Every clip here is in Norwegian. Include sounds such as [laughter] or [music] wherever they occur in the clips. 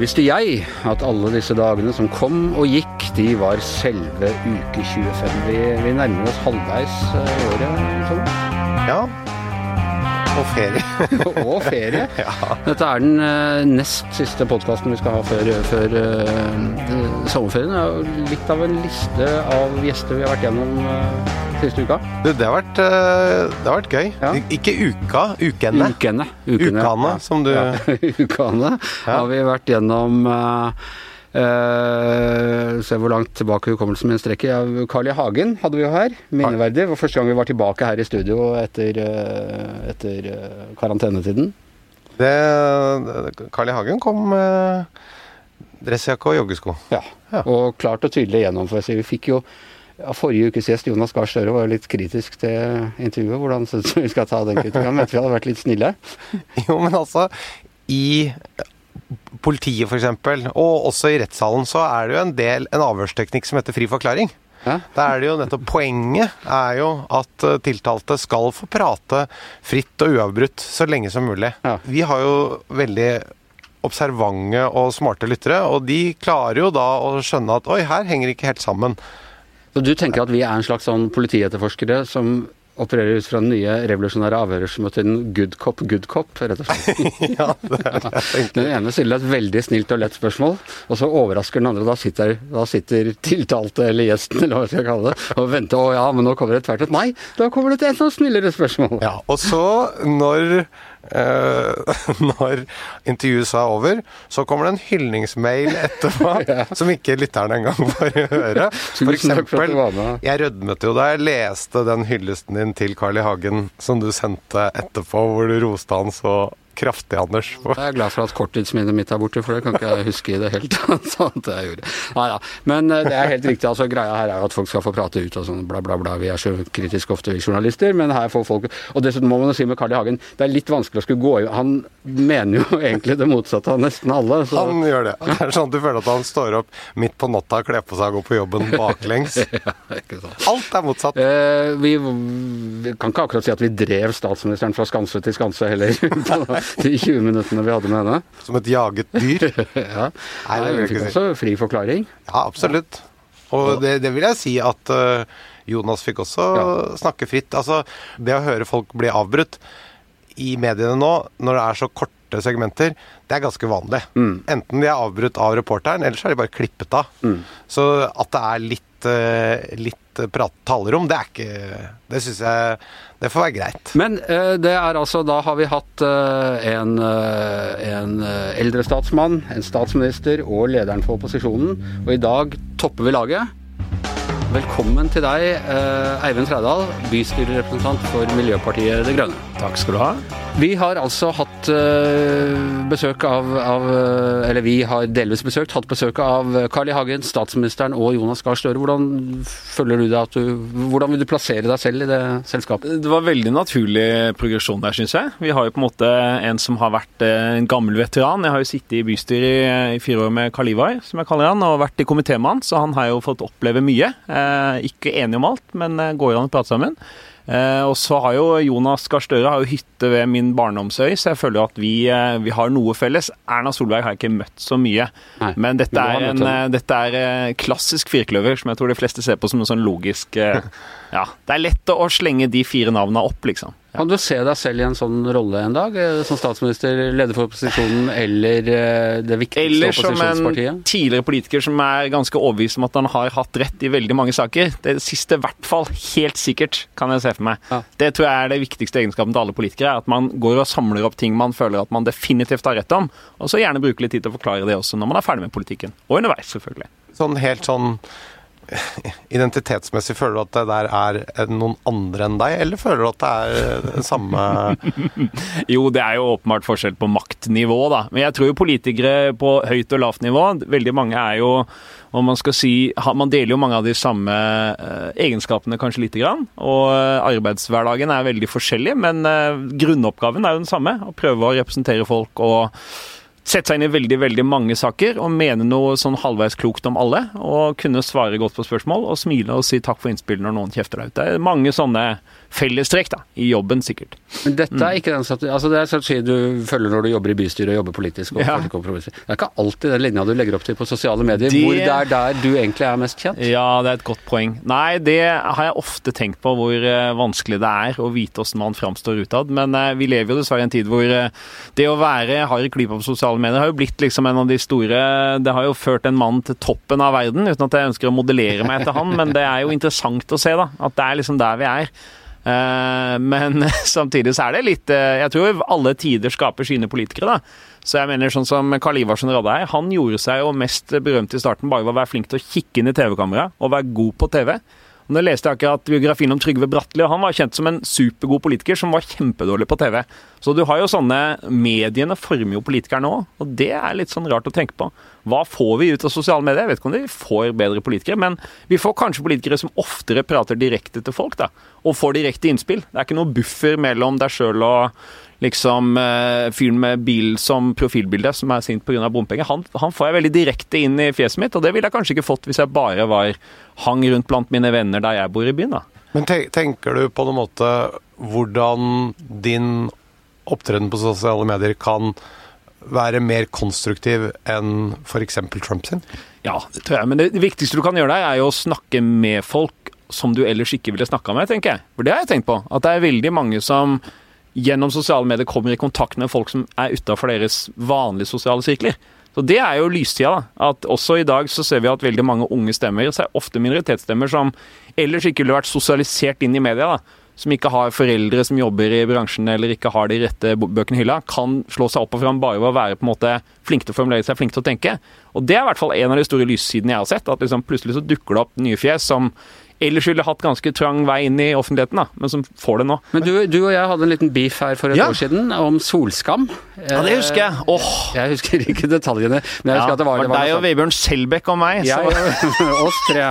Visste jeg at alle disse dagene som kom og gikk, de var selve uke 25. Vi, vi nærmer oss halvveis eh, i året. Sånn. Ja. Og ferie. [laughs] og ferie. [laughs] Ja. Dette er den eh, nest siste podkasten vi skal ha før, før uh, sommerferien. Det er jo litt av en liste av gjester vi har vært gjennom uh, siste uka. Det, det har vært, uh, det har vært gøy. Ja. Ikke uka, ukene. Ukene. Ukene, Ukane, som du ja. [laughs] Ukene har vi vært gjennom eh, eh, Se hvor langt tilbake hukommelsen min strekker. Ja, Carl I. Hagen hadde vi jo her. Minneverdig. Det var første gang vi var tilbake her i studio etter, eh, etter eh, karantenetiden. det, Carl I. Hagen kom med dressjakke og joggesko. Ja. Ja. Og klart og tydelig gjennom. For. Vi fikk jo ja, Forrige ukes gjest, Jonas Gahr Støre, var jo litt kritisk til intervjuet. Hvordan syns du vi skal ta den kritikken? Mente vi hadde vært litt snille. [laughs] Jo, men altså I politiet, f.eks., og også i rettssalen, så er det jo en del en avhørsteknikk som heter fri forklaring. Ja? Da er det jo nettopp Poenget er jo at eh, tiltalte skal få prate fritt og uavbrutt så lenge som mulig. Ja. Vi har jo veldig observante og smarte lyttere, og de klarer jo da å skjønne at oi, her henger ikke helt sammen. Så du tenker at vi er en slags sånn politietterforskere som opererer ut fra den nye revolusjonære avhørsmetoden good cop, good cop, rett og slett? [laughs] ja, det er det jeg. Den ene stiller et veldig snilt og lett spørsmål, og så overrasker den andre. Da sitter, da sitter tiltalte eller gjesten eller hva jeg skal kalle det, og venter. Å ja, men nå kommer det tvert et nei. Da kommer det til et enda snillere spørsmål. Ja, og så når eh, [laughs] når intervjuet er over, så kommer det en hyldningsmail etterpå [laughs] som ikke lytterne engang får høre. For eksempel, jeg rødmet jo da jeg leste den hyllesten din til Carl I. Hagen som du sendte etterpå, hvor du roste han så kraftig, Anders. Jeg er glad for at korttidsminnet mitt er borte, for det kan ikke jeg huske i det hele tatt. [laughs] sånn at jeg gjorde. Nei. Men eh, det er helt riktig. altså Greia her er jo at folk skal få prate ut og sånn bla, bla, bla. Vi er så kritiske ofte, vi journalister, men her får folk Og dessuten må man jo si med Carl I. Hagen, det er litt vanskelig å skulle gå i Han mener jo [laughs] egentlig det motsatte av nesten alle. Så Han gjør det. Det er sånn at du føler at han står opp midt på natta, kler på seg og går på jobben [laughs] baklengs. ja. Alt er motsatt. Eh, vi, vi kan ikke akkurat si at vi drev statsministeren fra skanse til skanse heller, de 20 minuttene vi hadde med henne. Som et jaget dyr. [laughs] ja. Nei, det vil jeg ikke si. også fri forklaring. Ja, absolutt. Og det, det vil jeg si at eh, Jonas fikk også Ja. snakke fritt. Altså, det å høre folk bli avbrutt i mediene nå, når det er så korte segmenter, det er ganske vanlig. Enten de er avbrutt av reporteren, eller så er de bare klippet av. Så at det er litt, eh, litt prat talerom, det er ikke Det syns jeg Det får være greit. Men eh, det er altså Da har vi hatt eh, en, eh, en eldre statsmann, en statsminister og lederen for opposisjonen. Og i dag topper vi laget. Velkommen til deg, eh, Eivind Trædal, bystyrerepresentant for Miljøpartiet De Grønne. Takk skal du ha. Vi har altså hatt eh, besøk av, av eh, Eller vi har delvis besøkt, hatt besøk av Carl I. Hagen, statsministeren og Jonas Gahr Støre. Hvordan føler du det at du Hvordan vil du plassere deg selv i det selskapet? Det var veldig naturlig progresjon der, syns jeg. Vi har jo på en måte en som har vært eh, en gammel veteran. Jeg har jo sittet i bystyret i, i fire år med Karl Ivar, som jeg kaller han, og vært i komité med han, så han har jo fått oppleve mye. Ikke enig om alt, men går an å prate sammen. Eh, og så har jo Jonas Gahr Støre har jo hytte ved min barndomsøy, så jeg føler jo at vi, eh, vi har noe felles. Erna Solberg har jeg ikke møtt så mye, Nei, men dette men er, en, eh, dette er eh, klassisk firkløver som jeg tror de fleste ser på som en sånn logisk eh, [laughs] Ja, det er lett å, slenge de fire navnene opp, liksom. Kan du se deg selv i en sånn rolle en dag? eh, Som statsminister, leder for opposisjonen eller eh, det viktigste Eller som en tidligere politiker som er ganske overbevist om at han har hatt rett i veldig mange saker. Det siste i hvert fall helt sikkert, kan jeg se for meg. Ja. Det tror jeg er det viktigste egenskapen til alle politikere. er At man går og samler opp ting man føler at man definitivt har rett om, og så gjerne bruker litt tid til å forklare det også når man er ferdig med politikken. Og underveis, selvfølgelig. Sånn helt sånn [laughs] identitetsmessig, føler du at det der er noen andre enn deg, eller føler du at det er det samme [laughs] Jo, det er jo åpenbart forskjell på maktnivå, da. Men jeg tror jo politikere på høyt og lavt nivå, veldig mange er jo om man skal si, Man deler jo mange av de samme eh, egenskapene kanskje lite grann. Og eh, arbeidshverdagen er veldig forskjellig, men eh, grunnoppgaven er jo den samme. Å prøve å representere folk og sette seg inn i veldig veldig mange saker og mene noe sånn halvveis klokt om alle. Og kunne svare godt på spørsmål og smile og si takk for innspill når noen kjefter deg ut. Det er mange sånne fellestrekk da, i jobben, sikkert. Men dette er ikke den strategi altså Det er strategi du følger når du jobber i bystyret og jobber politisk. Og Ja. kompromisser. Det er ikke alltid den linja du legger opp til på sosiale medier, Det- hvor det er der du egentlig er mest kjent. Ja, det er et godt poeng. Nei, det har jeg ofte tenkt på, hvor eh, vanskelig det er å vite hvordan man framstår utad. Men eh, vi lever jo dessverre i en tid hvor eh, det å være hard i klypa på sosiale medier har jo blitt liksom en av de store Det har jo ført en mann til toppen av verden, uten at jeg ønsker å modellere meg etter han, men det er jo interessant å se, da. At det er liksom der vi er. Eh, men [laughs] samtidig så er det litt eh, Jeg tror alle tider skaper sine politikere, da. Så jeg mener sånn som Karl Ivarsen Radheim, han gjorde seg jo mest berømt i starten bare ved å være flink til å kikke inn i TV-kamera og være god på TV. Nå leste jeg akkurat biografien om Trygve Bratteli, og han var kjent som en supergod politiker som var kjempedårlig på TV. Så du har jo sånne Mediene former jo politikerne òg, og det er litt sånn rart å tenke på. Hva får vi ut av sosiale medier? Jeg vet ikke om vi får bedre politikere, men vi får kanskje politikere som oftere prater direkte til folk, da. Og får direkte innspill. Det er ikke noe buffer mellom deg sjøl og liksom eh, fyren med bil som profilbilde, som er sint pga. bompenger. Han, han får jeg veldig direkte inn i fjeset mitt, og det ville jeg kanskje ikke fått hvis jeg bare var hang rundt blant mine venner der jeg bor i byen, da. Men tenker du på noen måte hvordan din opptreden på sosiale medier kan være mer konstruktiv enn f.eks. Trump sin? Ja, det tror jeg. Men det viktigste du kan gjøre der, er jo å snakke med folk som du ellers ikke ville snakka med, tenker jeg. For det har jeg tenkt på. At det er veldig mange som gjennom sosiale medier kommer i kontakt med folk som er utafor deres vanlige sosiale sirkler. Så Det er jo lystida. da, at Også i dag så ser vi at veldig mange unge stemmer, så er ofte minoritetsstemmer som ellers ikke ville vært sosialisert inn i media, da, som ikke har foreldre som jobber i bransjen eller ikke har de rette bøkene i hylla, kan slå seg opp og fram bare ved å være på en måte flink til å formulere seg, flink til å tenke. Og Det er i hvert fall en av de store lyssidene jeg har sett. At liksom plutselig så dukker det opp nye fjes som ellers ville hatt ganske trang vei inn i offentligheten, da, men som får det nå. Men du, du og jeg hadde en liten beef her for et Ja. år siden om solskam. Ja, det husker jeg. Åh, Jeg husker ikke detaljene, men jeg husker ja, at det var, det var deg og Vebjørn Selbekk og meg. Jeg [laughs] oss tre.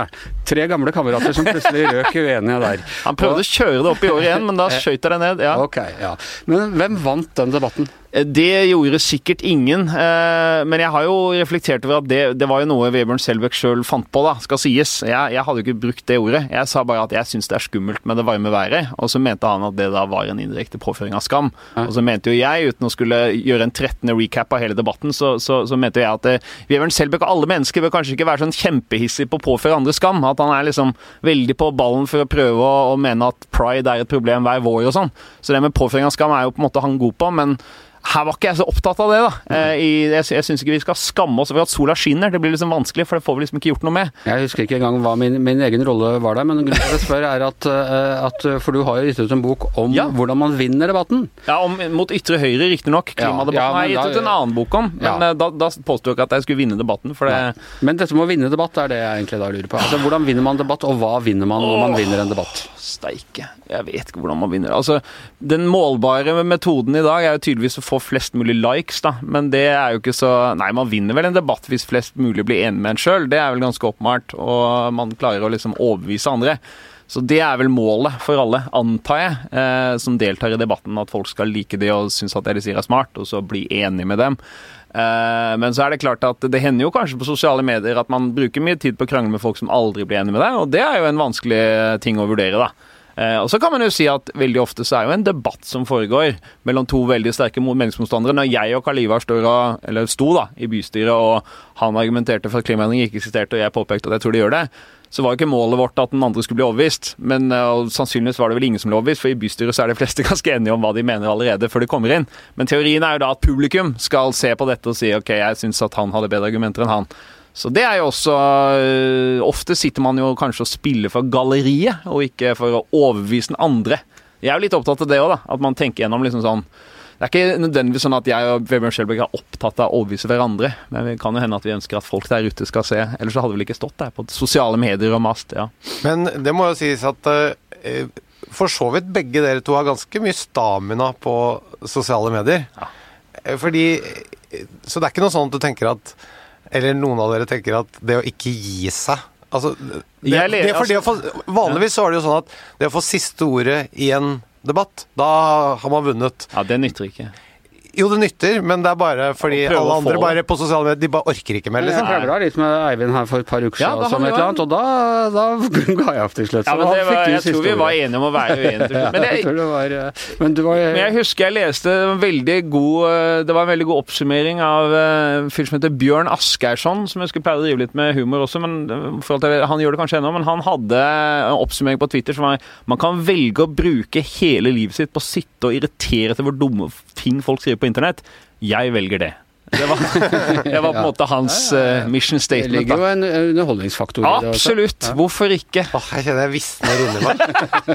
Tre gamle kamerater som plutselig røk uenige der. han prøvde å kjøre det opp i år igjen, men da skjøt jeg det ned. ja. Ok, ja. Men hvem vant den debatten? Eh, Det gjorde sikkert ingen, eh, men jeg har jo reflektert over at det, det var jo noe Vebjørn Selbekk sjøl fant på, da, skal sies. Jeg, jeg hadde jo ikke brukt det ordet. Jeg sa bare at jeg syns det er skummelt med det varme været, og så mente han at det da var en indirekte påføring av skam. Og så mente jo jeg, uten å skulle gjøre en 13. recap av hele debatten, så, så, så mente jeg at eh, Vebjørn Selbekk og alle mennesker bør kanskje ikke være sånn kjempehissig på å påføre andre skam. At han er liksom veldig på ballen for å prøve å, å mene at pride er et problem hver vår og sånn. Så det med påføring av skam er jo på en måte han god på, men her var ikke jeg så opptatt av det, da. Eh, jeg jeg syns ikke vi skal skamme oss over at sola skinner. Det blir liksom vanskelig, for det får vi liksom ikke gjort noe med. Jeg husker ikke engang hva min, min egen rolle var der, men grunnen til at jeg spør er at, eh, at For du har jo gitt ut en bok om Ja. hvordan man vinner debatten. Ja, om, Mot ytre høyre, riktignok. Klimadebatten Ja, ja, har jeg gitt ut en annen bok om. Men eh, da, da påsto jeg ikke at jeg skulle vinne debatten, for det Men dette med å vinne debatt er det jeg egentlig da lurer på. Altså, Hvordan vinner man debatt, og hva vinner man når man vinner en debatt? Steike. Jeg vet ikke hvordan man vinner. Altså, Den målbare metoden i dag er jo tydeligvis å få flest mulig likes, da. Men det er jo ikke så Nei, man vinner vel en debatt hvis flest mulig blir enig med en sjøl. Det er vel ganske åpenbart. og man klarer å liksom overbevise andre. Så det er vel målet for alle, antar jeg, eh, som deltar i debatten. At folk skal like det og synes at det de sier er smart, og så bli enig med dem. Eh, men så er det klart at det hender jo kanskje på sosiale medier at man bruker mye tid på å krangle med folk som aldri blir enig med deg, og det er jo en vanskelig ting å vurdere, da. Eh, og så kan man jo si at veldig ofte så er jo en debatt som foregår mellom to veldig sterke meningsmotstandere. Når jeg og Karl Ivar står og, eller sto da, i bystyret, og han argumenterte for at klimaendringer ikke eksisterte, og jeg påpekte at jeg tror de gjør det, så var jo ikke målet vårt at den andre skulle bli overbevist. Men eh, sannsynligvis var det vel ingen som ble overbevist, for i bystyret så er de fleste [laughs] ganske enige om hva de mener allerede før de kommer inn. Men teorien er jo da at publikum skal se på dette og si ok, jeg syns at han hadde bedre argumenter enn han. Så det er jo også øh, Ofte sitter man jo kanskje og spiller for galleriet, og ikke for å overbevise den andre. Jeg er jo litt opptatt av det òg, da. At man tenker gjennom liksom sånn Det er ikke nødvendigvis sånn at jeg og Vebjørn Skjelberg er opptatt av å overbevise hverandre, men det kan jo hende at vi ønsker at folk der ute skal se. Ellers så hadde vi vel ikke stått der på sosiale medier og mast. ja. Men det må jo sies at uh, for så vidt begge dere to har ganske mye stamina på sosiale medier. Ja. Fordi eh, Så det er ikke noe sånn at du tenker at Eller noen av dere tenker at det å ikke gi seg Altså, det, det, det, for det å få, vanligvis så er det jo sånn at det å få siste ordet i en debatt, da har man vunnet. Ja, det nytter ikke. Jo, det nytter, men det er bare fordi alle andre få- bare på sosiale medier De bare orker ikke mer, Jeg liksom. krangla litt med Eivind her for et par uker Ja, siden, da som et eller annet, og da, da [laughs] ga jeg opp til slutt. Ja, men det var, jeg tror vi var enige om å være uenige. [laughs] Men jeg det, tror det var Men du var Men jeg husker jeg leste en veldig god eh, Det var en veldig god oppsummering av eh, en fyr som heter Bjørn Asgeirsson, som jeg skulle pleie å drive litt med humor også, men eh, for at jeg, han gjør det kanskje ennå, men han hadde en oppsummering på Twitter som var Man kan velge å bruke hele livet sitt på å sitte og irritere til hvor dumme ting folk skriver på internett. Jeg velger det. Det var, det var på en måte hans eh, mission Det statement. ligger jo en eh, underholdningsfaktor i det. Absolutt. Hvorfor ikke? Åh, jeg kjenner jeg visner inni meg.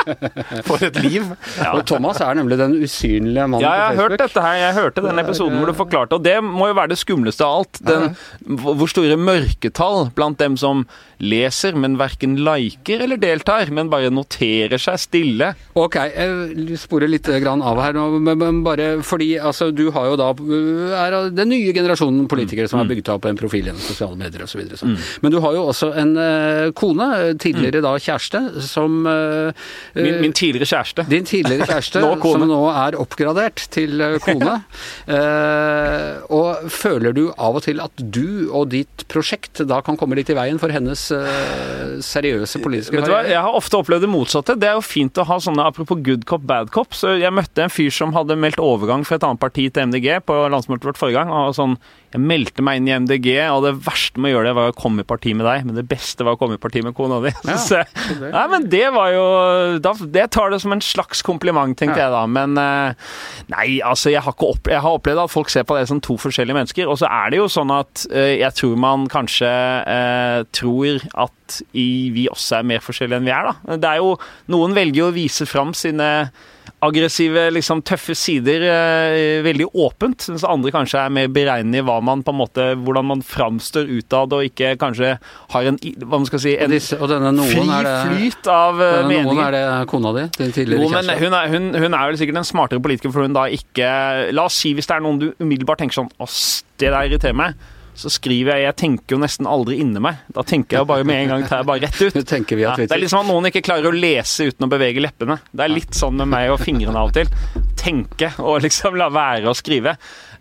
[laughs] For et liv. Og Thomas er nemlig den usynlige mannen Ja, jeg har på hørt dette her. Jeg hørte den Det episoden hvor du forklarte, og det må jo være det skumleste av alt. Den, hvor store mørketall blant dem som leser, men verken liker eller deltar, men bare noterer seg stille. Ok, jeg sporer litt grann av her nå, men bare fordi altså, du har jo da er det den nye generasjonen politikere Mm. som har bygd opp en profil gjennom sosiale medier osv. Så Men du har jo også en eh, kone, tidligere da kjæreste, som eh, Mm. Min, eh, min tidligere kjæreste. Din tidligere kjæreste, [laughs] Nå som nå er oppgradert til eh, kone. [laughs] Eh, og føler du av og til at du og ditt prosjekt da kan komme litt i veien for hennes eh, seriøse politiske Vet du hva, Jeg har ofte opplevd det motsatte. Det er jo fint å ha sånne apropos good cop, bad cop. Så jeg møtte en fyr som hadde meldt overgang fra et annet parti til MDG på landsmøtet vårt forrige gang. Og sånn, Jeg meldte meg inn i MDG, og det verste med å gjøre det var å komme i parti med deg, men det beste var å komme i parti med kona di. Ja, [laughs] Så, det- nei, men det var jo da, Det tar det som en slags kompliment, tenkte Ja. jeg da. Men eh, nei, altså, jeg har, opp, jeg har opplevd at folk ser på det som to forskjellige mennesker. Og så er det jo sånn at eh, jeg tror man kanskje eh, tror at i, vi også er mer forskjellige enn vi er, da. Det er jo Noen velger jo å vise fram sine aggressive, liksom tøffe sider eh, veldig åpent, mens andre kanskje er mer beregnende i hva man på en måte, hvordan man framstår utad, og ikke kanskje har en hva man skal si, en disse, fri det, flyt av denne meninger. noen er det kona di? Din tidligere kjæreste? hun er, hun, hun er vel sikkert en smartere politiker, for hun da ikke La oss si hvis det er noen du umiddelbart tenker sånn Å, det der irriterer meg. Så skriver jeg Jeg tenker jo nesten aldri inni meg. Da tenker jeg bare med en gang tar jeg bare rett ut. [laughs] Det er litt som at noen ikke klarer å lese uten å bevege leppene. Det er litt sånn med meg og fingrene av og til. Tenke og liksom la være å skrive.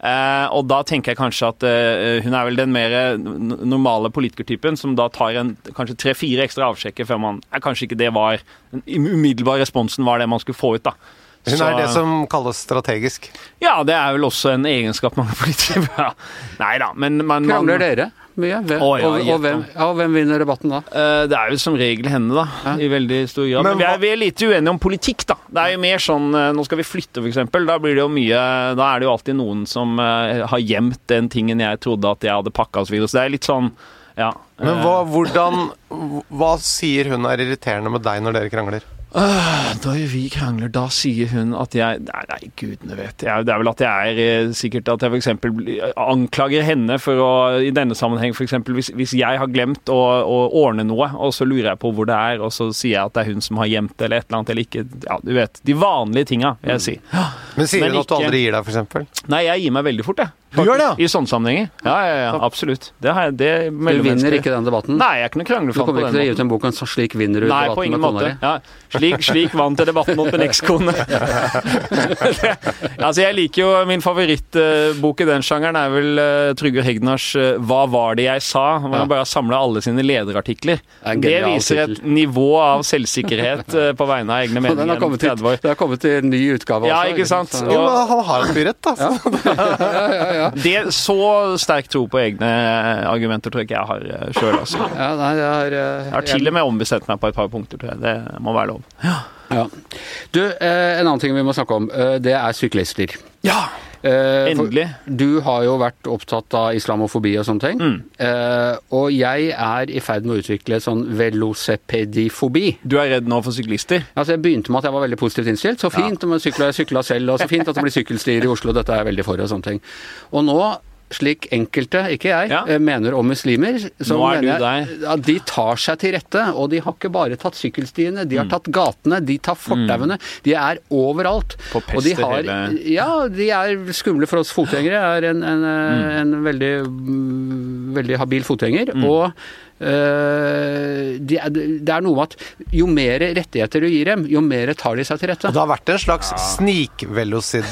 Eh, og da tenker jeg kanskje at eh, hun er vel den mer normale politikertypen som da tar en kanskje tre-fire ekstra avsjekker før man eh, Kanskje ikke det var Den umiddelbare responsen var det man skulle få ut, da. Hun er det som kalles strategisk. Ja, det er vel også en egenskap mange politikere [laughs] ja. Nei da, men man, Krangler dere mye? Hvem, Å, ja, og, og, hvem, ja, og hvem vinner debatten da? Eh, Det er jo som regel henne, da. I veldig stor grad. Men, Men vi, er, vi er lite uenige om politikk, da. Det er jo mer sånn eh, Nå skal vi flytte, f.eks. Da blir det jo mye Da er det jo alltid noen som eh, har gjemt den tingen jeg trodde at jeg hadde pakka osv. Så, videre. så det er litt sånn Ja. Men hva, hvordan Hva sier hun er irriterende med deg når dere krangler? Da vi krangler, da sier hun at jeg Nei, nei gudene vet. Jeg, det er vel at jeg er eh, sikkert at jeg f.eks. anklager henne for å I denne sammenheng f.eks. Hvis, hvis jeg har glemt å, å ordne noe, og så lurer jeg på hvor det er, og så sier jeg at det er hun som har gjemt det, eller et eller annet, eller ikke Ja, du vet. De vanlige tinga, vil jeg si. Men sier Men hun at du aldri gir deg, f.eks.? Nei, jeg gir meg veldig fort, jeg. Du gjør det, ja? I sånne sammenhenger. Ja, ja, ja, absolutt. Det har jeg, det Du vinner ikke den debatten? Nei, jeg er ikke noe Du kranglefant kommer ikke den til å gi ut en bok om slik vinner du Nei, på debatten ingen med kona måte. Ja, slik, slik vant jeg debatten mot min ekskone. [laughs] [laughs] altså, jeg liker jo Min favorittbok i den sjangeren er vel uh, Trygve Hegnars uh, 'Hva var det jeg sa?' Hvor han bare har samla alle sine lederartikler. er Det viser et nivå av selvsikkerhet uh, på vegne av egne meninger. [laughs] den har kommet til, det har kommet til en ny utgave Ja, også. ikke sant? Og, Jo, men han har jo rett, altså. Det, så sterk tro på egne argumenter tror jeg ikke jeg har sjøl. Altså. Nei, jeg har, eh, Jeg har til og med ombestemt meg på et par punkter, tror jeg. Det må være lov. Ja. Du, eh, en annen ting vi må snakke om, eh, det er syklister. Ja! Endelig. for. Du har jo vært opptatt av islamofobi og sånne ting. Mm. Eh, og jeg er i ferd med å utvikle sånn velocepedifobi Du er redd nå for syklister? Altså Jeg begynte med at jeg var veldig positivt innstilt. Så fint om jeg sykla, jeg sykla selv, og så fint at det blir sykkelstier i Oslo. Dette er jeg veldig for, og sånne ting. Og nå slik enkelte, ikke jeg, Ja. eh, mener om muslimer. Så Nå er mener jeg at de tar seg til rette, og de har ikke bare tatt sykkelstiene, Mm. de har tatt gatene, de tar fortauene. De er overalt. Og de har, hele- Ja, de er skumle for oss fotgjengere. Er en, en, Mm. en veldig, mm, veldig habil fotgjenger. Mm. Og eh, det er noe med at jo mer rettigheter du gir dem, jo mer tar de seg til rette. Og det har vært en slags snikvelocid...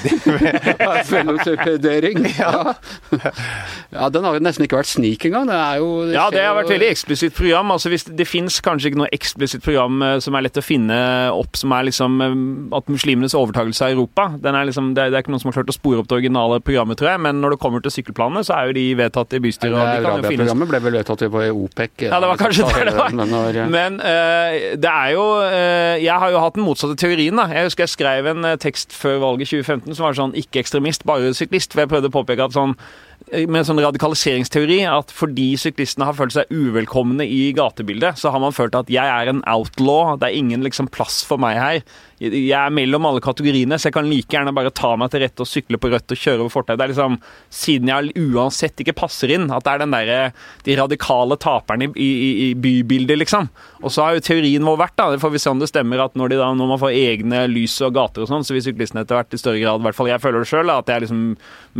Velocipedering. Ja. [laughs] [laughs] ja, den har jo nesten ikke vært snik engang. Det er jo Ja, det har vært veldig eksplisitt program. Altså hvis Det fins kanskje ikke noe eksplisitt program eh, som er lett å finne opp, som er liksom eh, at muslimenes overtakelse av Europa. Den er liksom, det, er, det er ikke noen som har klart å spore opp det originale programmet, tror jeg. Men når det kommer til sykkelplanene, så er jo de vedtatt i bystyret. og de kan jo finnes Arabia-programmet ble vel vedtatt på OPEC. Ja, det var kanskje det det var. Men eh, det er jo uh, Jeg har jo hatt den motsatte teorien. da Jeg husker jeg skrev en tekst før valget 2015 som var sånn ikke ekstremist, bare syklist. For jeg prøvde å påpeke at sånn med sånn radikaliseringsteori at fordi syklistene har følt seg uvelkomne i gatebildet, så har man følt at jeg er en outlaw. Det er ingen liksom plass for meg her. Jeg er mellom alle kategoriene, så jeg kan like gjerne bare ta meg til rette og sykle på rødt og kjøre over fortauet. Det er liksom, siden jeg uansett ikke passer inn, at det er den derre de radikale taperne i, i, i bybildet, liksom. Og så har jo teorien vår vært, da, det får vi se om det stemmer, at når, de da, når man får egne lys og gater og sånn, så vil syklistene etter hvert i større grad, i hvert fall jeg føler det sjøl, at jeg er liksom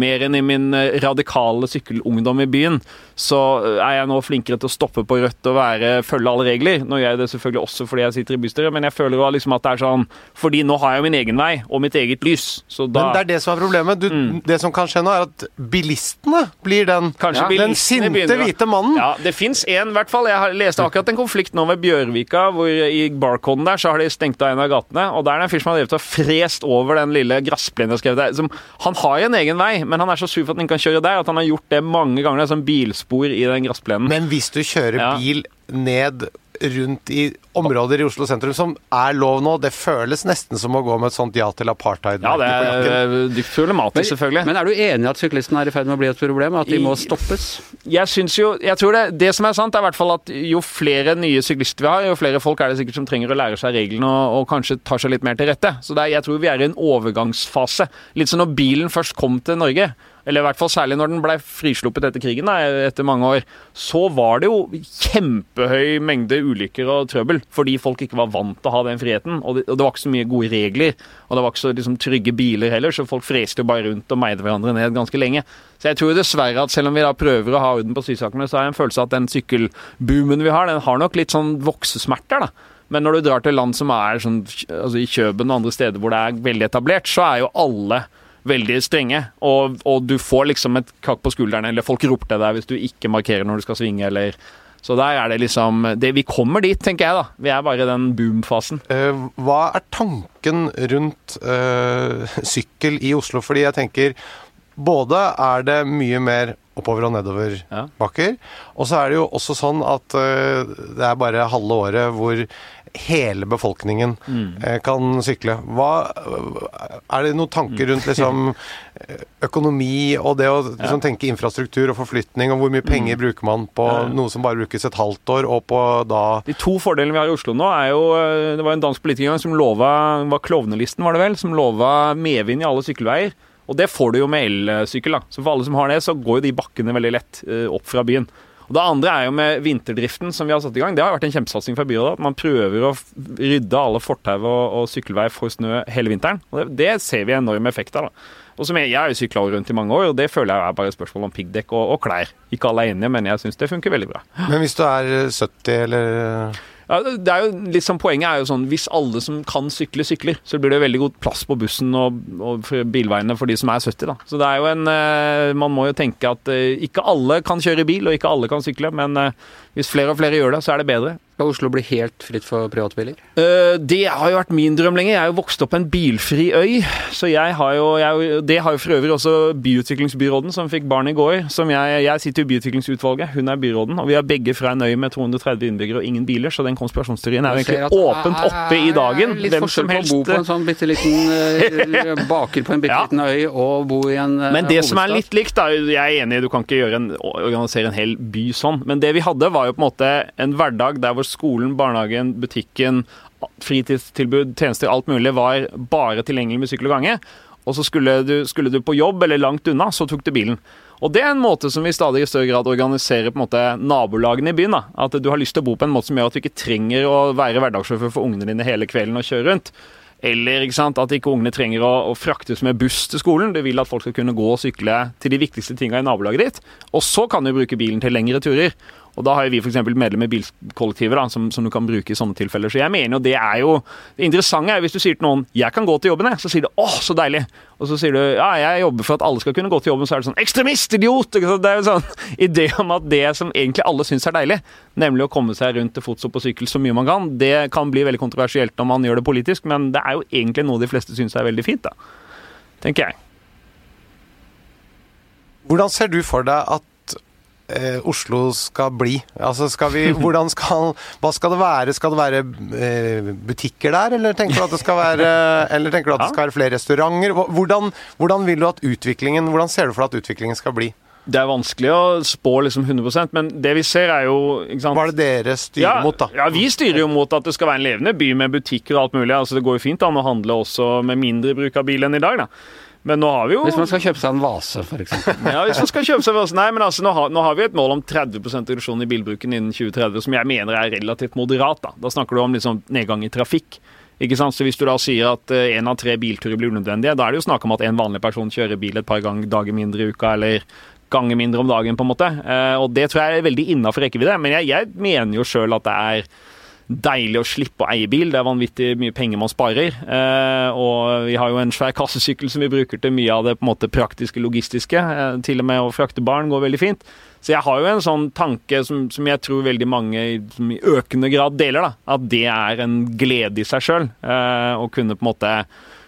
mer enn i min eh, radikale sykkelungdom i byen, så eh, er jeg nå flinkere til å stoppe på rødt og være, følge alle regler. Nå gjør jeg det selvfølgelig også fordi jeg sitter i bystyret, men jeg føler jo liksom at det er sånn Fordi nå har jeg min egen vei og mitt eget lys, så da Men det er det som er problemet. Du, Det som kan skje nå, er at bilistene blir den, Kanskje den sinte begynner hvite mannen. Ja, det fins én, i hvert fall. Jeg har leste akkurat en konflikt nå ved Bjørvika, hvor i Barcoden der så har de stengt av en av gatene. Og der er det en fyr som har drevet og frest over den lille gressplenen jeg skrev der. Som, han har en egen vei, men han er så sur for at han ikke kan kjøre der, at han har gjort det mange ganger. Det er sånn bilspor i den gressplenen. Men hvis du kjører Ja. bil ned rundt i områder i Oslo sentrum som er lov nå, det føles nesten som å gå med et sånt ja til apartheid Ja, det er dypt problematisk, selvfølgelig. Men er du enig i at syklisten er i ferd med å bli et problem? At de må stoppes? jeg syns jo Jeg tror det, det som er sant, er i hvert fall at jo flere nye syklister vi har, jo flere folk er det sikkert som trenger å lære seg reglene og, og kanskje tar seg litt mer til rette. Så det er, jeg tror vi er i en overgangsfase. Litt som når bilen først kom til Norge. Eller i hvert fall særlig når den ble frisluppet etter krigen, da, etter mange år. Så var det jo kjempehøy mengde ulykker og trøbbel, fordi folk ikke var vant til å ha den friheten. Og det, og det var ikke så mye gode regler, og det var ikke så liksom, trygge biler heller, så folk freste jo bare rundt og meide hverandre ned ganske lenge. Så jeg tror dessverre at selv om vi da prøver å ha orden på sysakene, så har jeg en følelse av at den sykkelboomen vi har, den har nok litt sånn voksesmerter, da. Men når du drar til land som er sånn, altså i Kjøben og andre steder hvor det er veldig etablert, så er jo alle veldig strenge, og, og du får liksom et kakk på skulderen, eller folk roper til deg hvis du ikke markerer når du skal svinge, eller Så der er det liksom det, Vi kommer dit, tenker jeg, da. Vi er bare i den boom-fasen. Eh, hva er tanken rundt eh, [laughs] sykkel i Oslo? Fordi jeg tenker både er det mye mer oppover og nedover Ja. bakker, og så er det jo også sånn at eh, det er bare halve året hvor hele befolkningen mm. kan sykle. Hva, er det noen tanker rundt liksom [laughs] økonomi og det å liksom, tenke infrastruktur og forflytning, og hvor mye penger bruker man på noe som bare brukes et halvt år, og på da De to fordelene vi har i Oslo nå, er jo eh, Det var en dansk politiker som lova var Klovnelisten, var det vel, som lova medvind i alle sykkelveier. Og det får du jo med elsykkel, da. Så for alle som har det, så går jo de bakkene veldig lett eh, opp fra byen. Og Det andre er jo med vinterdriften som vi har satt i gang. Det har vært en kjempesatsing fra byrådet. At man prøver å rydde alle fortau og, og sykkelveier for snø hele vinteren. Og det, det ser vi enorm effekt av. da. Og som jeg, jeg har jo sykla rundt i mange år, og det føler jeg er bare et spørsmål om piggdekk og, og klær. Ikke alle er enige, men jeg syns det funker veldig bra. Men hvis du er 70 eller Ja, det er jo litt Poenget er jo sånn hvis alle som kan sykle, sykler, så blir det veldig god plass på bussen og, og bilveiene for de som er 70. da. Så det er jo en eh, Man må jo tenke at eh, ikke alle kan kjøre bil, og ikke alle kan sykle, men eh, hvis flere og flere gjør det, så er det bedre. Skal Oslo bli helt fritt for privatbiler? Uh, det har jo vært min drøm lenge. Jeg er jo vokst opp på en bilfri øy. Så jeg har jo, jeg, Det har jo for øvrig også byutviklingsbyråden, som fikk barn i går. Som jeg, jeg sitter i byutviklingsutvalget, hun er byråden. Og vi er begge fra en øy med 230 innbyggere og ingen biler, så den konspirasjonsteorien er jo egentlig at åpent oppe i dagen. Litt Hvem forskjell på å bo på en sånn bitte liten eh, [laughs] baker på en bitte Ja. liten øy og bo i en hovedstad. Men det som er litt likt, da Jeg er enig, du kan ikke en, organisere en hel by sånn. Men det vi hadde, var jo på en måte en hverdag der hvor skolen, barnehagen, butikken, fritidstilbud, tjenester, alt mulig var bare tilgjengelig med sykkel og gange. Og så skulle du, skulle du på jobb eller langt unna, så tok du bilen. Og det er en måte som vi stadig i større grad organiserer på en måte nabolagene i byen. da. At du har lyst til å bo på en måte som gjør at du ikke trenger å være hverdagssjåfør for ungene dine hele kvelden og kjøre rundt. Eller ikke sant, at ikke ungene trenger å, å fraktes med buss til skolen. Du vil at folk skal kunne gå og sykle til de viktigste tinga i nabolaget ditt. Og så kan du bruke bilen til lengre turer. Og da har vi f.eks. medlemmer i bilkollektiver da, som, som, du kan bruke i sånne tilfeller. Så jeg mener jo det er jo Det interessante er jo hvis du sier til noen 'jeg kan gå til jobben', jeg, så sier du 'åh, så deilig'. Og så sier du 'ja, jeg jobber for at alle skal kunne gå til jobben', så er det sånn 'ekstremist, idiot'! Det er jo sånn [laughs] idé om at det som egentlig alle syns er deilig, nemlig å komme seg rundt til fots og på sykkel så mye man kan, det kan bli veldig kontroversielt når man gjør det politisk, men det er jo egentlig noe de fleste syns er veldig fint, da. Tenker jeg. Hvordan ser du for deg at eh, Oslo skal bli? Altså skal vi, [laughs] hvordan skal, hva skal det være? Skal det være eh, butikker der, eller tenker du at det skal være, [laughs] eller tenker du at det skal være flere restauranter? Hvordan, hvordan vil du at utviklingen, hvordan ser du for deg at utviklingen skal bli? Det er vanskelig å spå liksom 100% men det vi ser er jo Hva er det dere styrer ja, mot, da? Ja, Vi styrer jo mot at det skal være en levende by med butikker og alt mulig. altså Det går jo fint an å handle også med mindre bruk av bil enn i dag. da. Men nå har vi jo Hvis man skal kjøpe seg en vase, f.eks. [laughs] ja, hvis man skal kjøpe seg en vase. Nei, men altså, nå har, nå har vi et mål om 30% reduksjon i bilbruken innen 2030, som jeg mener er relativt moderat. Da Da snakker du om liksom nedgang i trafikk. Ikke sant? Så Hvis du da sier at én av tre bilturer blir unødvendige, da er det jo snakk om at en vanlig person kjører bil et par ganger dager mindre i uka, eller ganger mindre om dagen, på en måte. Eh, og det tror jeg er veldig innafor rekkevidde. Men jeg, jeg mener jo sjøl at det er deilig å slippe å eie bil. Det er vanvittig mye penger man sparer. Eh, og vi har jo en svær kassesykkel som vi bruker til mye av det på en måte praktiske, logistiske. Eh, til og med å frakte barn går veldig fint. Så jeg har jo en sånn tanke som, som jeg tror veldig mange i, økende grad deler, da. At det er en glede i seg sjøl. Eh, å kunne på en måte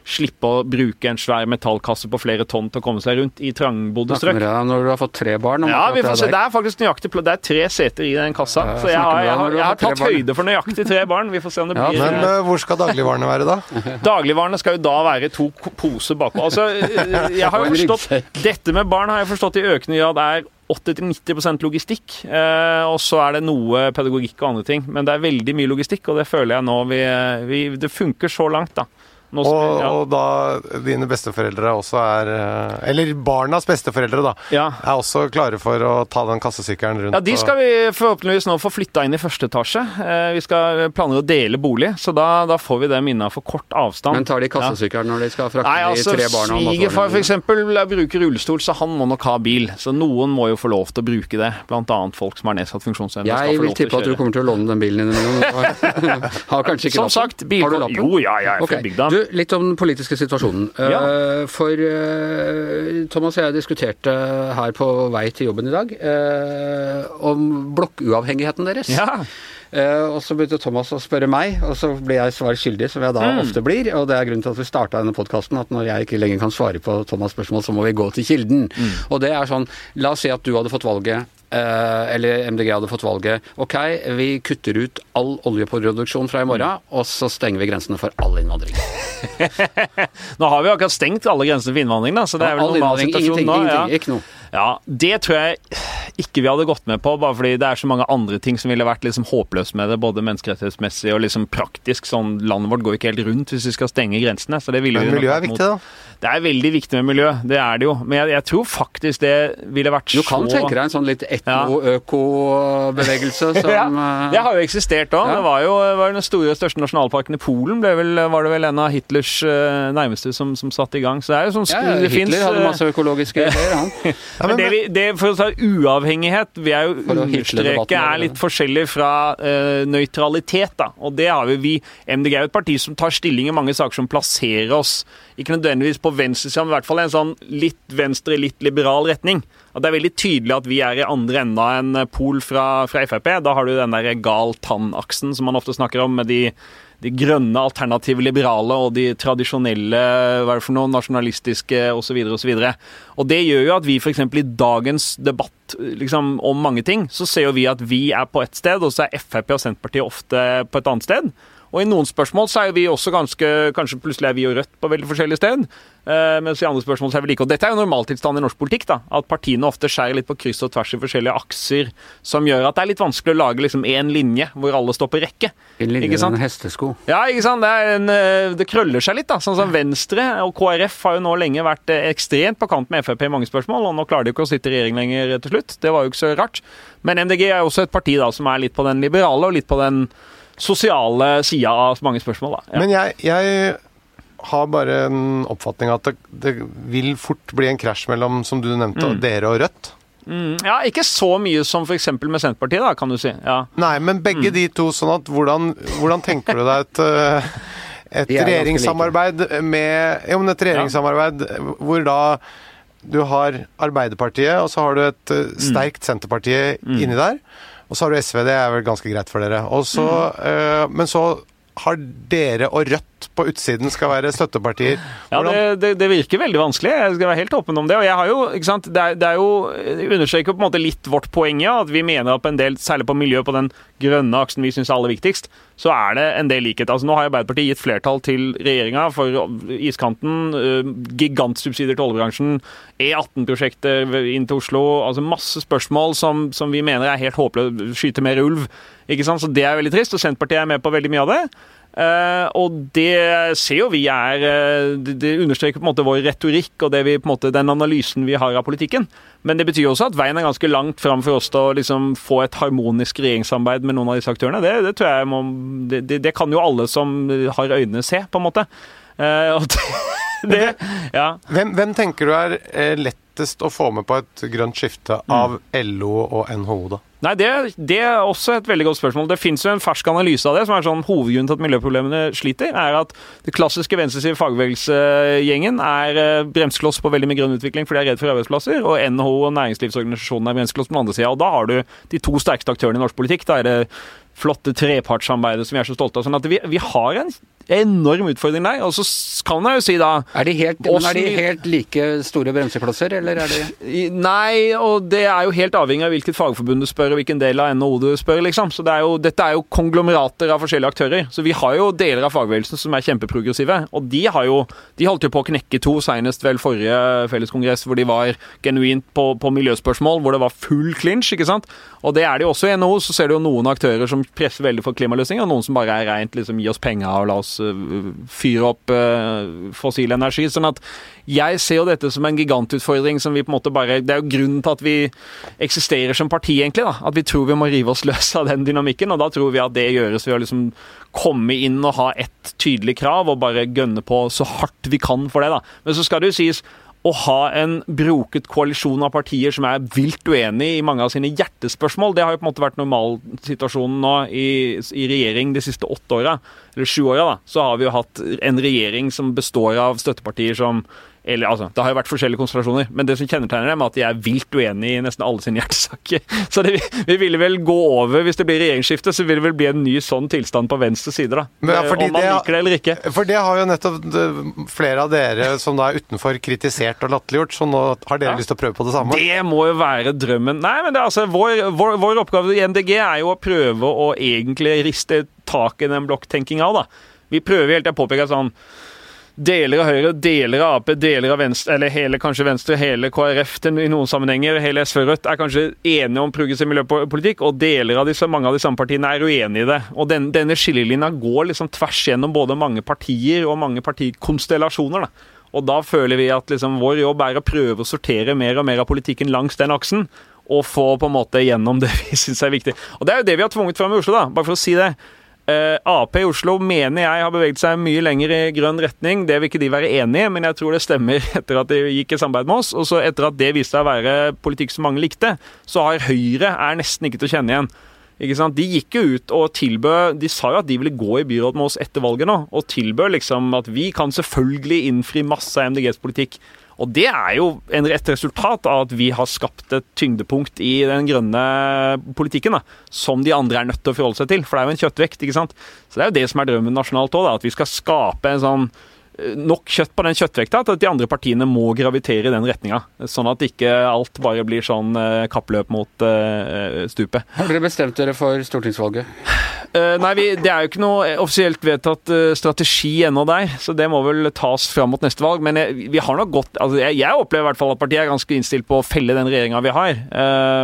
slippe å bruke en svær metallkasse på flere tonn til å komme seg rundt i trangbodde strøk. Når du har fått tre barn? Ja, vi får se. Det er faktisk nøyaktig Det er tre seter i den kassa. Ja, så jeg har, jeg har, jeg har tatt høyde for nøyaktig tre barn. Vi får se om det blir Men uh, hvor skal dagligvarene være, da? [laughs] Dagligvarene skal jo da være to poser bakpå. Altså, jeg har jo [laughs] forstått Dette med barn har jeg forstått i økende grad er 80-90 logistikk. Eh, og så er det noe pedagogikk og andre ting. Men det er veldig mye logistikk, og det føler jeg nå vi, vi Det funker så langt, da. Nå, og, ja. og, da dine besteforeldre også er eh, Eller barnas besteforeldre, da. Ja. Er også klare for å ta den kassesykkelen rundt. Ja, de skal vi forhåpentligvis nå få flytta inn i første etasje. Eh, vi skal planlegge å dele bolig, så da, da får vi dem innafor for kort avstand. Men tar de kassesykkelen ja. når de skal frakte Nei, altså, de tre barna? Svigerfar f.eks. bruker rullestol, så han må nok ha bil. Så noen må jo få lov til å bruke det. Blant annet folk som har nedsatt funksjonsevne. Jeg vil tippe at du kommer til å låne den bilen din. [laughs] har kanskje ikke Som sagt, bil... Har du lappen? Jo, ja, jeg er okay. fra bygda. Du, litt om den politiske situasjonen. Ja. Uh, for uh, Thomas og jeg diskuterte her på vei til jobben i dag uh, om blokkuavhengigheten deres. Ja. og så begynte Thomas å spørre meg, og så ble jeg svar skyldig, som jeg da mm. ofte blir. Og det er grunnen til at vi starta denne podkasten, at når jeg ikke lenger kan svare på Thomas' spørsmål, så må vi gå til kilden. Mm. Og det er sånn La oss si at du hadde fått valget Eh, eller MDG hadde fått valget. Ok, vi kutter ut all oljeproduksjon fra i morgen, og så stenger vi grensene for all innvandring. [laughs] nå har vi akkurat stengt alle grensene for innvandring, da, så det er vel normal situasjon nå. Ja. ikke noe. Ja, det tror jeg ikke vi hadde gått med på, bare fordi det er så mange andre ting som ville vært liksom håpløst med det, både menneskerettighetsmessig og liksom praktisk. Sånn, landet vårt går ikke helt rundt hvis vi skal stenge grensene. så det ville Men miljøet er viktig, da? Det er veldig viktig med miljø, det er det jo. Men jeg, jeg tror faktisk det ville vært så Du kan tenke deg en sånn litt etno-øko-bevegelse som [laughs] ja, eh, Det har jo eksistert òg. Ja. Det var jo var den store, største nasjonalparken i Polen vel, var det vel en av Hitlers uh, nærmeste som, som satte i gang. Så det er jo sånn ja, Hitler finnes, hadde eh, masse økologiske [laughs] ideer, han. men det, vi, det, for å ta uavhengighet, vil jeg jo understreke er litt forskjellig fra uh, nøytralitet, da. Og det har vi. vi MDG er jo et parti som tar stilling i mange saker som plasserer oss ikke nødvendigvis på venstresida, i hvert fall i en sånn litt venstre, litt liberal retning. At Det er veldig tydelig at vi er i andre enda enn Pol fra, fra Frp. Da har du den der gal tann-aksen som man ofte snakker om, med de, de grønne, alternative liberale og de tradisjonelle hva er det for noe, nasjonalistiske osv. osv. Og det gjør jo at vi f.eks. i dagens debatt liksom, om mange ting, så ser jo vi at vi er på ett sted, og så er Frp og Senterpartiet ofte på et annet sted. Og i noen spørsmål så er vi også ganske Kanskje plutselig er vi og Rødt på veldig forskjellige sted. Uh, mens i andre spørsmål så er vi like. Og dette er jo normaltilstanden i norsk politikk. da, At partiene ofte skjærer litt på kryss og tvers i forskjellige akser, som gjør at det er litt vanskelig å lage liksom én linje hvor alle står på rekke. En linje ikke sant? en hestesko. Ja, ikke sant. Det, en, eh, det, krøller seg litt, da. Sånn som Venstre og KrF har jo nå lenge vært eh, ekstremt på kant med Frp i mange spørsmål, og nå klarer de ikke å sitte i regjering lenger til slutt. Det var jo ikke så rart. Men MDG er også et parti da som er litt på den liberale og litt på den sosiale sida av mange spørsmål. Da. Ja. Men jeg, jeg, har bare en oppfatning av at det, det, vil fort bli en krasj mellom, som du nevnte, mm. dere og Rødt. Mm, ja, ikke så mye som f.eks. med Senterpartiet, da, kan du si. Ja. Nei, men begge Mm. de to, sånn at hvordan, hvordan tenker du deg et uh, et er regjeringssamarbeid med Ja, men et regjeringssamarbeid hvor da du har Arbeiderpartiet, og så har du et uh, sterkt Senterpartiet inni der. Og så har du SV, det er vel ganske greit for dere. Så, uh, men så har dere og Rødt på utsiden skal være støttepartier. Ja, det, det, det virker veldig vanskelig. Jeg skal være helt åpen om det. Og jeg har jo, ikke sant, det er, det er jo understreker på en måte litt vårt poeng, ja. At vi mener at på en del, særlig på miljø, på den grønne aksen vi syns er aller viktigst, så er det en del likhet. Altså Nå har Arbeiderpartiet gitt flertall til regjeringa for iskanten, øh, gigantsubsidier til oljebransjen, E18-prosjekter inn til Oslo. altså Masse spørsmål som, som vi mener er helt håpløse. Skyte mer ulv. ikke sant, Så det er veldig trist, og Senterpartiet er med på veldig mye av det. Uh, og det ser jo vi er uh, det, det, understreker på en måte vår retorikk og vi, måte, den analysen vi har av politikken. Men det betyr også at veien er ganske langt fram for oss til å liksom, få et harmonisk regjeringssamarbeid med noen av disse aktørene. Det, det tror jeg må, det, det, kan jo alle som har øynene se, på en måte. Uh, og det, [laughs] [laughs] ja. hvem, hvem, tenker du er lettest å få med på et grønt skifte av LO og NHO, da? Nei, det, det, er også et veldig godt spørsmål. Det fins jo en fersk analyse av det, som er sånn hovedgrunnen til at miljøproblemene sliter, er at det klassiske venstresiden fagbevegelsegjengen er bremskloss på veldig mye grønn utvikling, fordi de er redd for arbeidsplasser, og NHO og næringslivsorganisasjonene er bremskloss på den andre sida. Og da har du de to sterkeste aktørene i norsk politikk. Da er det flotte trepartssamarbeidet som vi er så stolte av. Sånn at vi, vi har en enorm utfordring der. Og så kan jeg jo si da Er de helt, også, er de helt like store bremseklosser, eller er de Nei, og det er jo helt avhengig av hvilket fagforbund du spør, og hvilken del av NHO du spør, liksom. Så det er jo, dette er jo konglomerater av forskjellige aktører. Så vi har jo deler av fagbevegelsen som er kjempeprogressive, og de har jo De holdt jo på å knekke to, senest vel forrige felleskongress, hvor de var genuint på, på miljøspørsmål, hvor det var full clinch, ikke sant. Og det er det jo også i NHO, så ser du jo noen aktører som presser veldig for klimaløsninger, og noen som bare er rent liksom gi oss penger og la oss fyre opp uh, fossil energi. sånn at jeg ser jo dette som en gigantutfordring som vi på en måte bare Det er jo grunnen til at vi eksisterer som parti, egentlig. da, At vi tror vi må rive oss [laughs] løs av den dynamikken. Og da tror vi at det gjøres ved å liksom komme inn og ha ett tydelig krav og bare gønne på så hardt vi kan for det. da. Men så skal det jo sies å ha en broket koalisjon av partier som er vilt uenig i mange av sine hjertespørsmål, det har jo på en måte vært normalsituasjonen nå i, i regjering de siste åtte åra, eller sju åra. Så har vi jo hatt en regjering som består av støttepartier som eller altså, Det har jo vært forskjellige konstellasjoner, men det som kjennetegner dem, er at de er vilt uenige i nesten alle sine hjertesaker. [laughs] Så det, vi ville vel gå over, hvis det blir regjeringsskifte, så vil det vel bli en ny sånn tilstand på venstre side, da. Men, ja, Om man det, liker det eller ikke. For det har jo nettopp flere av dere som da er utenfor kritisert og latterliggjort, så nå har dere Ja. lyst til å prøve på det samme? Det må jo være drømmen. Nei, men det, er altså, vår, vår, vår oppgave i MDG er jo å prøve å egentlig riste tak i den blokktenkinga av, da. Vi prøver helt, til jeg påpeker sånn Deler av Høyre, deler av Ap, deler av Venstre, eller hele kanskje Venstre, hele KrF i noen sammenhenger, hele SV og Rødt er kanskje enige om progressiv miljøpolitikk, og deler av disse, mange av de samme partiene er uenige i det. Og den, Denne skillelinja går liksom tvers gjennom både mange partier og mange partikonstellasjoner. da. Og da føler vi at liksom vår jobb er å prøve å sortere mer og mer av politikken langs den aksen. Og få på en måte gjennom det [laughs] vi syns er viktig. Og det er jo det vi har tvunget fram i Oslo, da. Bare for å si det. Uh, Ap i Oslo mener jeg har beveget seg mye lenger i grønn retning. Det vil ikke de være enig i, men jeg tror det stemmer [laughs] etter at de gikk i samarbeid med oss. Og så etter at det viste seg å være politikk som mange likte, så har Høyre er nesten ikke til å kjenne igjen. Ikke sant? De gikk jo ut og tilbød De sa jo at de ville gå i byråd med oss etter valget nå, og tilbød liksom at vi kan selvfølgelig innfri masse MDGs politikk. Og det er jo et resultat av at vi har skapt et tyngdepunkt i den grønne politikken, da, som de andre er nødt til å forholde seg til. For det er jo en kjøttvekt, ikke sant. Så det er jo det som er drømmen nasjonalt òg, at vi skal skape en sånn nok kjøtt på den kjøttvekta til at de andre partiene må gravitere i den retninga. Sånn at ikke alt bare blir sånn uh, kappløp mot uh, stupet. Har dere bestemt dere for stortingsvalget? Nei, vi, det er jo ikke noe offisielt vedtatt strategi ennå der, så det må vel tas fram mot neste valg. Men jeg, vi har nok godt altså jeg, jeg, opplever i hvert fall at partiet er ganske innstilt på å felle den regjeringa vi har.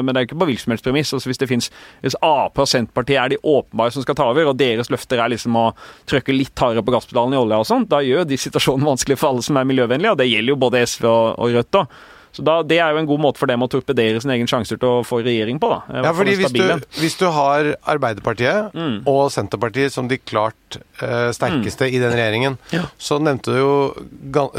men det er jo ikke på hvilken som helst premiss. Altså, hvis det finnes, hvis Ap og Senterpartiet er de åpenbare som skal ta over, og deres løfter er liksom å trykke litt hardere på gasspedalen i olja og sånn, da gjør de situasjonen vanskelig for alle som er miljøvennlige, og det gjelder jo både SV og, og Rødt. da. Så da, Det er jo en god måte for dem å torpedere sin egen sjanser til å få regjering på. da. Ja, fordi hvis du, hvis du, har Arbeiderpartiet mm. og Senterpartiet som de klart eh, sterkeste i den regjeringen. Ja. Så nevnte du jo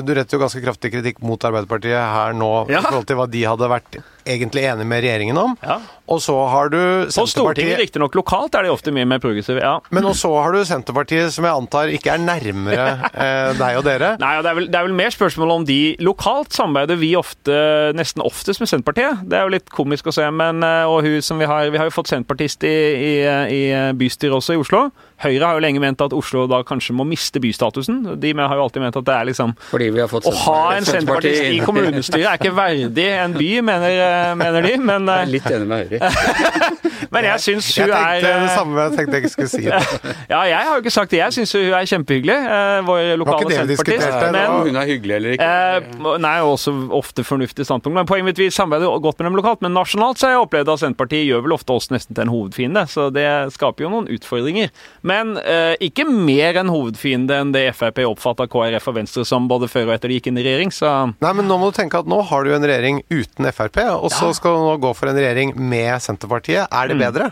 Du retter jo ganske kraftig kritikk mot Arbeiderpartiet her nå Ja. i forhold til hva de hadde vært egentlig enige med regjeringen om. Ja. Og så har du Senterpartiet På Stortinget, riktignok lokalt, er de ofte mye mer progressive. ja. Men og så har du Senterpartiet, som jeg antar ikke er nærmere eh, deg og dere. [laughs] Nei, det er, vel, det er vel mer spørsmål om de lokalt samarbeider vi ofte, nesten oftest med Senterpartiet. Det er jo litt komisk å se, men eh, og hun som vi har Vi har jo fått senterpartist i, i, i bystyret også i Oslo. Høyre har jo lenge ment at Oslo da kanskje må miste bystatusen. De har jo alltid ment at det er liksom Fordi vi har fått Å ha en senterpartist i kommunestyret er ikke verdig en by, mener, eh, mener de. Men, Jeg eh, er litt enig med Høyre. [laughs] men jeg syns Jeg hun tenkte er det eh, samme, jeg tenkte jeg ikke skulle si det. [laughs] Ja, jeg har jo ikke sagt det. Jeg syns hun er kjempehyggelig, eh, vår lokale det senterpartist. Men hun er hyggelig eller ikke. Eh, nei, også ofte fornuftig standpunkt. Men poenget mitt, vi samarbeider godt med dem lokalt. Men nasjonalt så har jeg opplevd at Senterpartiet gjør vel ofte oss nesten til en hovedfiende. Så det skaper jo noen utfordringer. Men eh, ikke mer en hovedfiende enn det Frp oppfatta KrF og Venstre som både før og etter de gikk inn i regjering. Så Nei, men nå må du tenke at nå har du en regjering uten Frp, og så skal du nå gå for en regjering med Senterpartiet. Er Mm. Det bedre?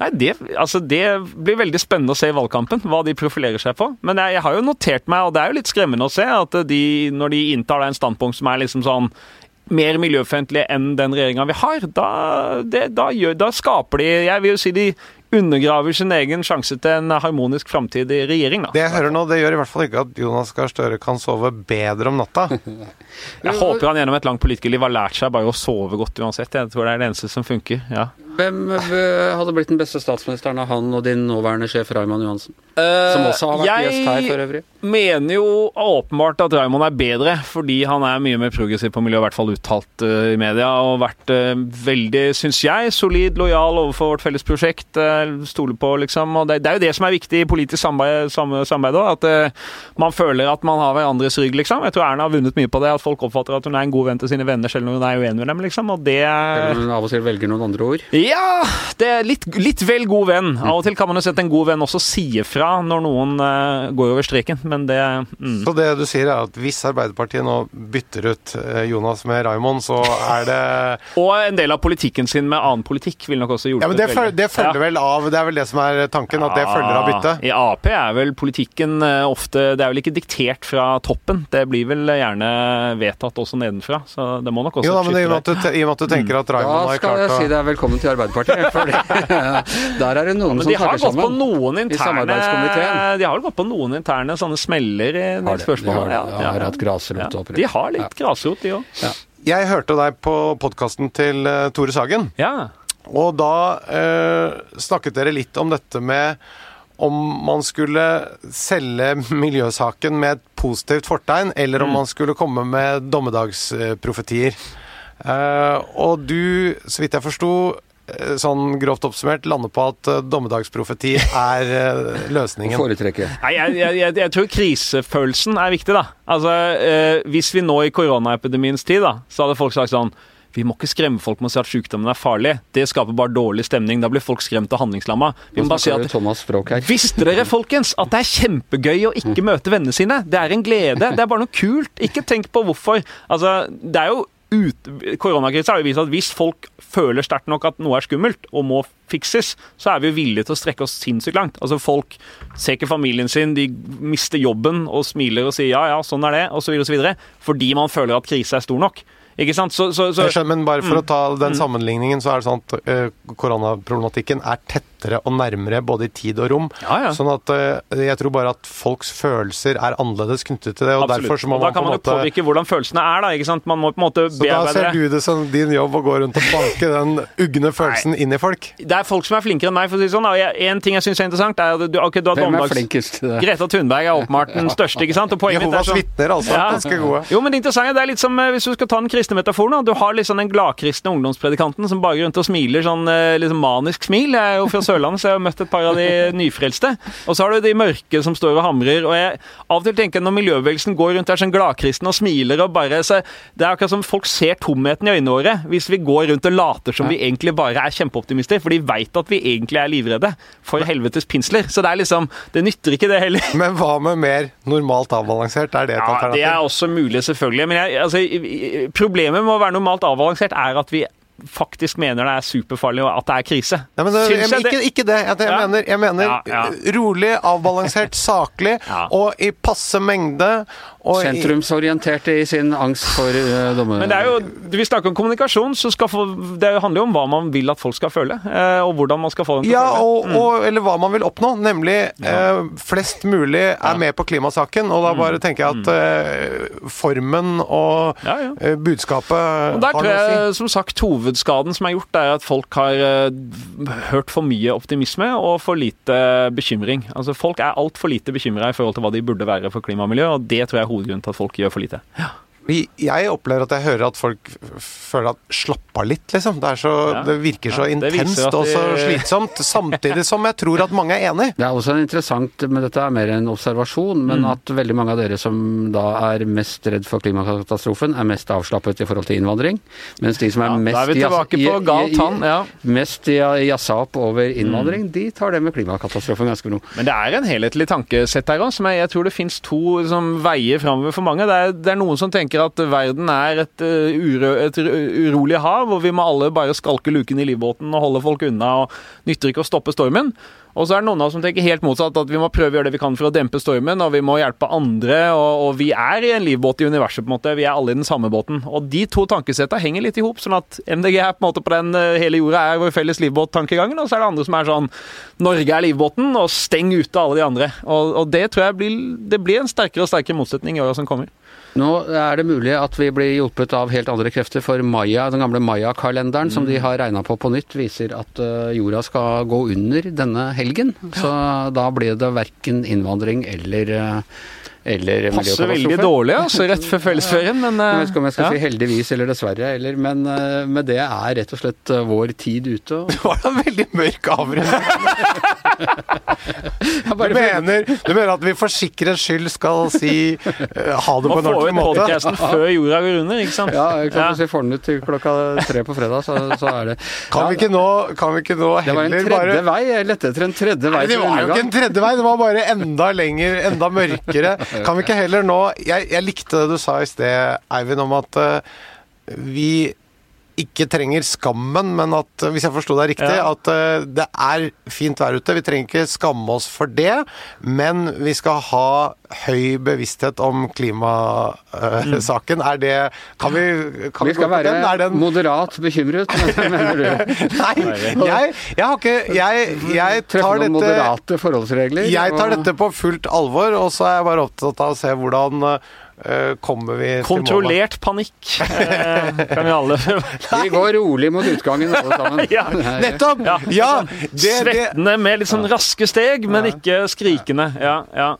Nei, det, altså det blir veldig spennende å se i valgkampen, hva de profilerer seg på. Men jeg, jeg har jo notert meg, og det er jo litt skremmende å se, at de, når de inntar en standpunkt som er liksom sånn mer miljøfiendtlige enn den regjeringa vi har, da, det, da, gjør, da skaper de Jeg vil jo si de undergraver sin egen sjanse til en harmonisk framtid i regjering, da. Det jeg hører nå, det gjør i hvert fall ikke at Jonas Gahr Støre kan sove bedre om natta. [laughs] Jeg håper han gjennom et langt politikerliv har lært seg bare å sove godt uansett. Jeg tror det er det eneste som funker. ja. Hvem eh, hadde blitt den beste statsministeren av han og din nåværende sjef Raymond Johansen? Som også har vært jeg gjest her for øvrig. Jeg mener jo åpenbart at Raymond er bedre, fordi han er mye mer progressiv på miljø, i hvert fall uttalt eh, i media, og vært eh, veldig, syns jeg, solid, lojal overfor vårt felles prosjekt. Uh, Stoler på, liksom. Og det, det er jo det som er viktig i politisk samarbeid samarbeid at eh, man føler at man har hverandres rygg, liksom. Jeg tror Erna har vunnet mye på det, at folk oppfatter at hun er en god venn til sine venner selv når hun er uenig med dem, liksom. Og det Eller hun av og til velger noen andre ord. Ja, det er litt, litt vel god venn. Av og til kan man jo sette en god venn også sier fra når noen uh, går over streken, men det mm. Så det du sier er at hvis Arbeiderpartiet nå bytter ut eh, Jonas med Raymond, så er det [laughs] Og en del av politikken sin med annen politikk vil nok også hjulpet Ja, men det, føl det følger Ja. vel av Det er vel det som er tanken, at det følger av byttet? I Ap er vel politikken eh, ofte Det er vel ikke diktert fra toppen. Det blir vel gjerne vedtatt også nedenfra. Så det må nok også Jo da, men i og med at du, tenker at Raymond har at å at Da skal jeg si deg velkommen til Arbeiderpartiet. [laughs] For [laughs] der er det noen ja, som de har snakker gått på sammen. noen interne. De har vel gått på noen interne sånne smeller i de spørsmålene. De har, det. har hatt grasrot Ja. De har litt grasrot, de òg. Jeg hørte deg på podkasten til eh, Tore Sagen. Ja. Og da eh, snakket dere litt om dette med om man skulle selge miljøsaken med et positivt fortegn, eller om Mm. man skulle komme med dommedagsprofetier. Eh, og du, så vidt jeg forsto, sånn grovt oppsummert, lander på at eh, dommedagsprofeti er eh, løsningen. [laughs] Foretrekke. Nei, jeg, jeg, jeg, jeg tror krisefølelsen er viktig, da. Altså, eh, Hvis vi nå i koronaepidemiens tid, da, så hadde folk sagt sånn vi må ikke skremme folk med å si at sykdommen er farlig. Det skaper bare dårlig stemning. Da blir folk skremt og handlingslamma. Vi må bare si at. Visste dere, folkens, at det er kjempegøy å ikke møte vennene sine? Det er en glede. Det er bare noe kult. Ikke tenk på hvorfor. Altså, det er jo ut, Koronakrisen har jo vist at hvis folk føler sterkt nok at noe er skummelt og må fikses, så er vi jo villige til å strekke oss sinnssykt langt. Altså Folk ser ikke familien sin, de mister jobben og smiler og sier ja, ja, sånn er det, osv., osv. Fordi man føler at krisa er stor nok. Ikke sant? Så, så, så skjønner, men bare Mm. for å ta den sammenligningen, så er det sånn at eh, koronaproblematikken er tettere og nærmere både i tid og rom. Ja, ja. Sånn at eh, jeg tror bare at folks følelser er annerledes knyttet til det, og Absolutt. derfor så må og da man kan på kan man jo måte påvirke hvordan følelsene er, da. ikke sant? Man må på en måte Så da ser du det som din jobb å gå rundt og banke den ugne følelsen inn i folk? Det er folk som er flinkere enn meg, for å si det sånn. da. Og jeg- En ting jeg syns er interessant, er at du, okay, du har Hvem er dommedags... flinkest til det? Greta Thunberg er åpenbart den største, ikke sant? Og poenget mitt er Jehovas sånn vitner, altså. Ja. Ganske gode. Jo, men det interessante det er litt som eh, hvis du skal ta den kristne metaforen. da. Du har liksom den gladkristne ungdomspredikanten som bare går rundt og smiler sånn liksom manisk smil. Jeg er jo fra Sørlandet, så jeg har møtt et par av de nyfrelste. Og så har du de mørke som står og hamrer. Og jeg av og til tenker når miljøbevegelsen går rundt der sånn gladkristen og smiler og bare så Det er akkurat som folk ser tomheten i øynene våre hvis vi går rundt og later som vi egentlig bare er kjempeoptimister, for de veit at vi egentlig er livredde for helvetes pinsler. Så det er liksom Det nytter ikke, det heller. [laughs] Men hva med mer normalt avbalansert? Er det et Ja, det er også mulig, selvfølgelig. Men jeg, altså, problemet med å være normalt avbalansert er at vi faktisk mener det er superfarlig og at det er krise. Ja, men det, jeg, jeg ikke, ikke det. Jeg, jeg Ja. mener, jeg mener Ja, ja. eh, rolig, avbalansert, [laughs] saklig Ja. og i passe mengde. Sentrumsorienterte i sin angst for uh, dommer... Men det er jo, vi snakker om kommunikasjon, så skal få, det handler jo om hva man vil at folk skal føle. Uh, Og hvordan man skal få dem til Ja, å føle. og, og, eller hva man vil oppnå, nemlig uh, flest mulig er med på klimasaken. Og da bare tenker jeg at eh, formen og Mm. Ja, ja. eh, budskapet Og der har noe å si. som sagt, hovedskaden som er gjort, er at folk har eh, hørt for mye optimisme og for lite bekymring. Altså, Folk er altfor lite bekymra i forhold til hva de burde være for klima og miljø, og det tror jeg er hovedgrunnen til at folk gjør for lite. Vi- Jeg opplever at jeg hører at folk føler at slapp av litt, liksom. Det, er så, Ja. det virker så Ja, intenst og så de- slitsomt. [laughs] Samtidig som jeg tror at mange er enig. Det er også interessant, men dette er mer en observasjon, men Mm. at veldig mange av dere som da er mest redd for klimakatastrofen, er mest avslappet i forhold til innvandring. Mens de som er Ja, mest er vi jas- tilbake på i- i- tann, ja. Mest i- jazza opp over innvandring, Mm. de tar det med klimakatastrofen ganske ro. Men det er en helhetlig tankesett her òg, som jeg, jeg tror det finnes to som veier framover for mange. Det er, det er noen som tenker at verden er et, uro, et urolig hav, og vi må alle bare skalke luken i livbåten og holde folk unna, og nytter ikke å stoppe stormen. Og så er det noen av oss som tenker helt motsatt, at vi må prøve å gjøre det vi kan for å dempe stormen, og vi må hjelpe andre, og, og vi er i en livbåt i universet, på en måte. Vi er alle i den samme båten. Og de to tankesetta henger litt i hop, sånn at MDG er på en måte på den uh, hele jorda er vår felles livbåt-tankegangen, og så er det andre som er sånn Norge er livbåten, og steng ute alle de andre. Og, og det tror jeg blir, det blir en sterkere og sterkere motsetning i åra som kommer. Nå er det mulig at vi blir hjulpet av helt andre krefter, for Maya, den gamle Maya-kalenderen som de Mm. har regna på på nytt, viser at uh, jorda skal gå under denne helgen. Så da blir det verken innvandring eller uh, eller Passer veldig dårlig, altså, rett før fellesferien, men Jeg uh, vet ikke om jeg skal ja. si heldigvis eller dessverre, eller, men, uh, men det er rett og slett uh, vår tid ute. og- Det var da en veldig mørk avrunding. Du mener, du mener at vi for sikkerhets skyld skal si eh, ha det på en få ordentlig ut måte? podkasten før jorda går under, ikke sant? Ja, ikke Ja. hvis vi får den ut til klokka tre på fredag, så, så er det Kan vi ikke nå, kan vi ikke nå Det var en tredje bare vei. Jeg lette etter en tredje vei Nei, det var jo ikke en tredje vei, det var bare enda lenger, enda mørkere. [laughs] Kan vi ikke heller nå Jeg, jeg likte det du sa i sted, Eivind, om at uh, vi ikke trenger skammen, men at, hvis jeg forsto deg riktig, Ja. at eh, det er fint vær ute. Vi trenger ikke skamme oss for det, men vi skal ha høy bevissthet om klimasaken. Er det Kan vi, kan Vi skal gå på den? være den moderat bekymret, mener du. [laughs] Nei, jeg, jeg har ikke Jeg, jeg Treffe tar noen dette moderate forholdsregler. jeg tar og- dette på fullt alvor, og så er jeg bare opptatt av å se hvordan eh, kommer vi til målet. Kontrollert panikk eh, kan vi alle [laughs] Vi går rolig mot utgangen alle sammen. [laughs] Ja, Nettopp! Ja, Ja! Det, det, Svettende med litt sånn raske steg, men ikke skrikende. Ja, ja.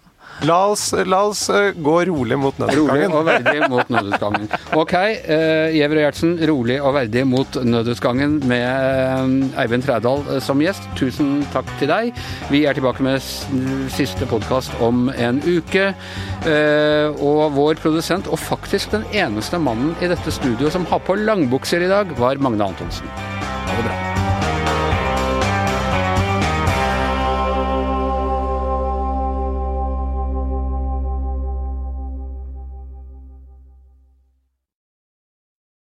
La oss, la oss eh, gå rolig mot Rolig og verdig mot nødutgangen. Ok, uh, Gjever og Gjertsen, rolig og verdig mot nødutgangen med eh, Eivind Trædal eh, som gjest. Tusen takk til deg. Vi er tilbake med s siste podkast om en uke. Eh, og vår produsent, og faktisk den eneste mannen i dette studio som har på langbukser i dag, var Magne Antonsen. Ha det bra.